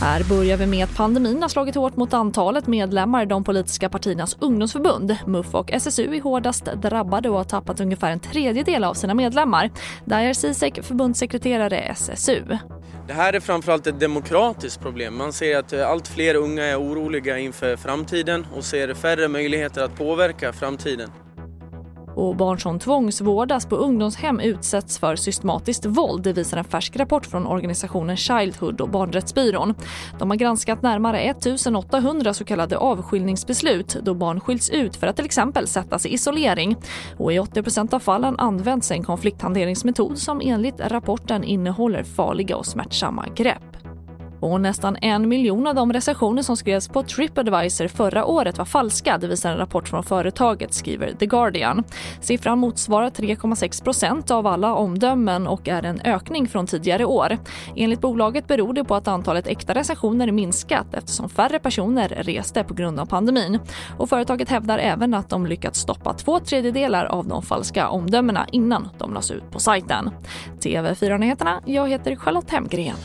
Här börjar vi med att pandemin har slagit hårt mot antalet medlemmar i de politiska partiernas ungdomsförbund. MUF och SSU är hårdast drabbade och har tappat ungefär en tredjedel av sina medlemmar. Dajer Sisek, förbundssekreterare SSU. Det här är framförallt ett demokratiskt problem. Man ser att eh, allt fler unga är oroliga inför framtiden och ser färre möjligheter att påverka framtiden och barn som tvångsvårdas på ungdomshem utsätts för systematiskt våld, det visar en färsk rapport från organisationen Childhood och Barnrättsbyrån. De har granskat närmare 1800 så kallade avskiljningsbeslut då barn skiljs ut för att till exempel sättas i isolering. Och i 80 av fallen används en konflikthanteringsmetod som enligt rapporten innehåller farliga och smärtsamma grepp. Och nästan en miljon av de recensioner som skrevs på Tripadvisor förra året var falska, det visar en rapport från företaget, skriver The Guardian. Siffran motsvarar 3,6% av alla omdömen och är en ökning från tidigare år. Enligt bolaget beror det på att antalet äkta recensioner minskat eftersom färre personer reste på grund av pandemin. Och företaget hävdar även att de lyckats stoppa två tredjedelar av de falska omdömena innan de lades ut på sajten. TV4-nyheterna, jag heter Charlotte Hemgren.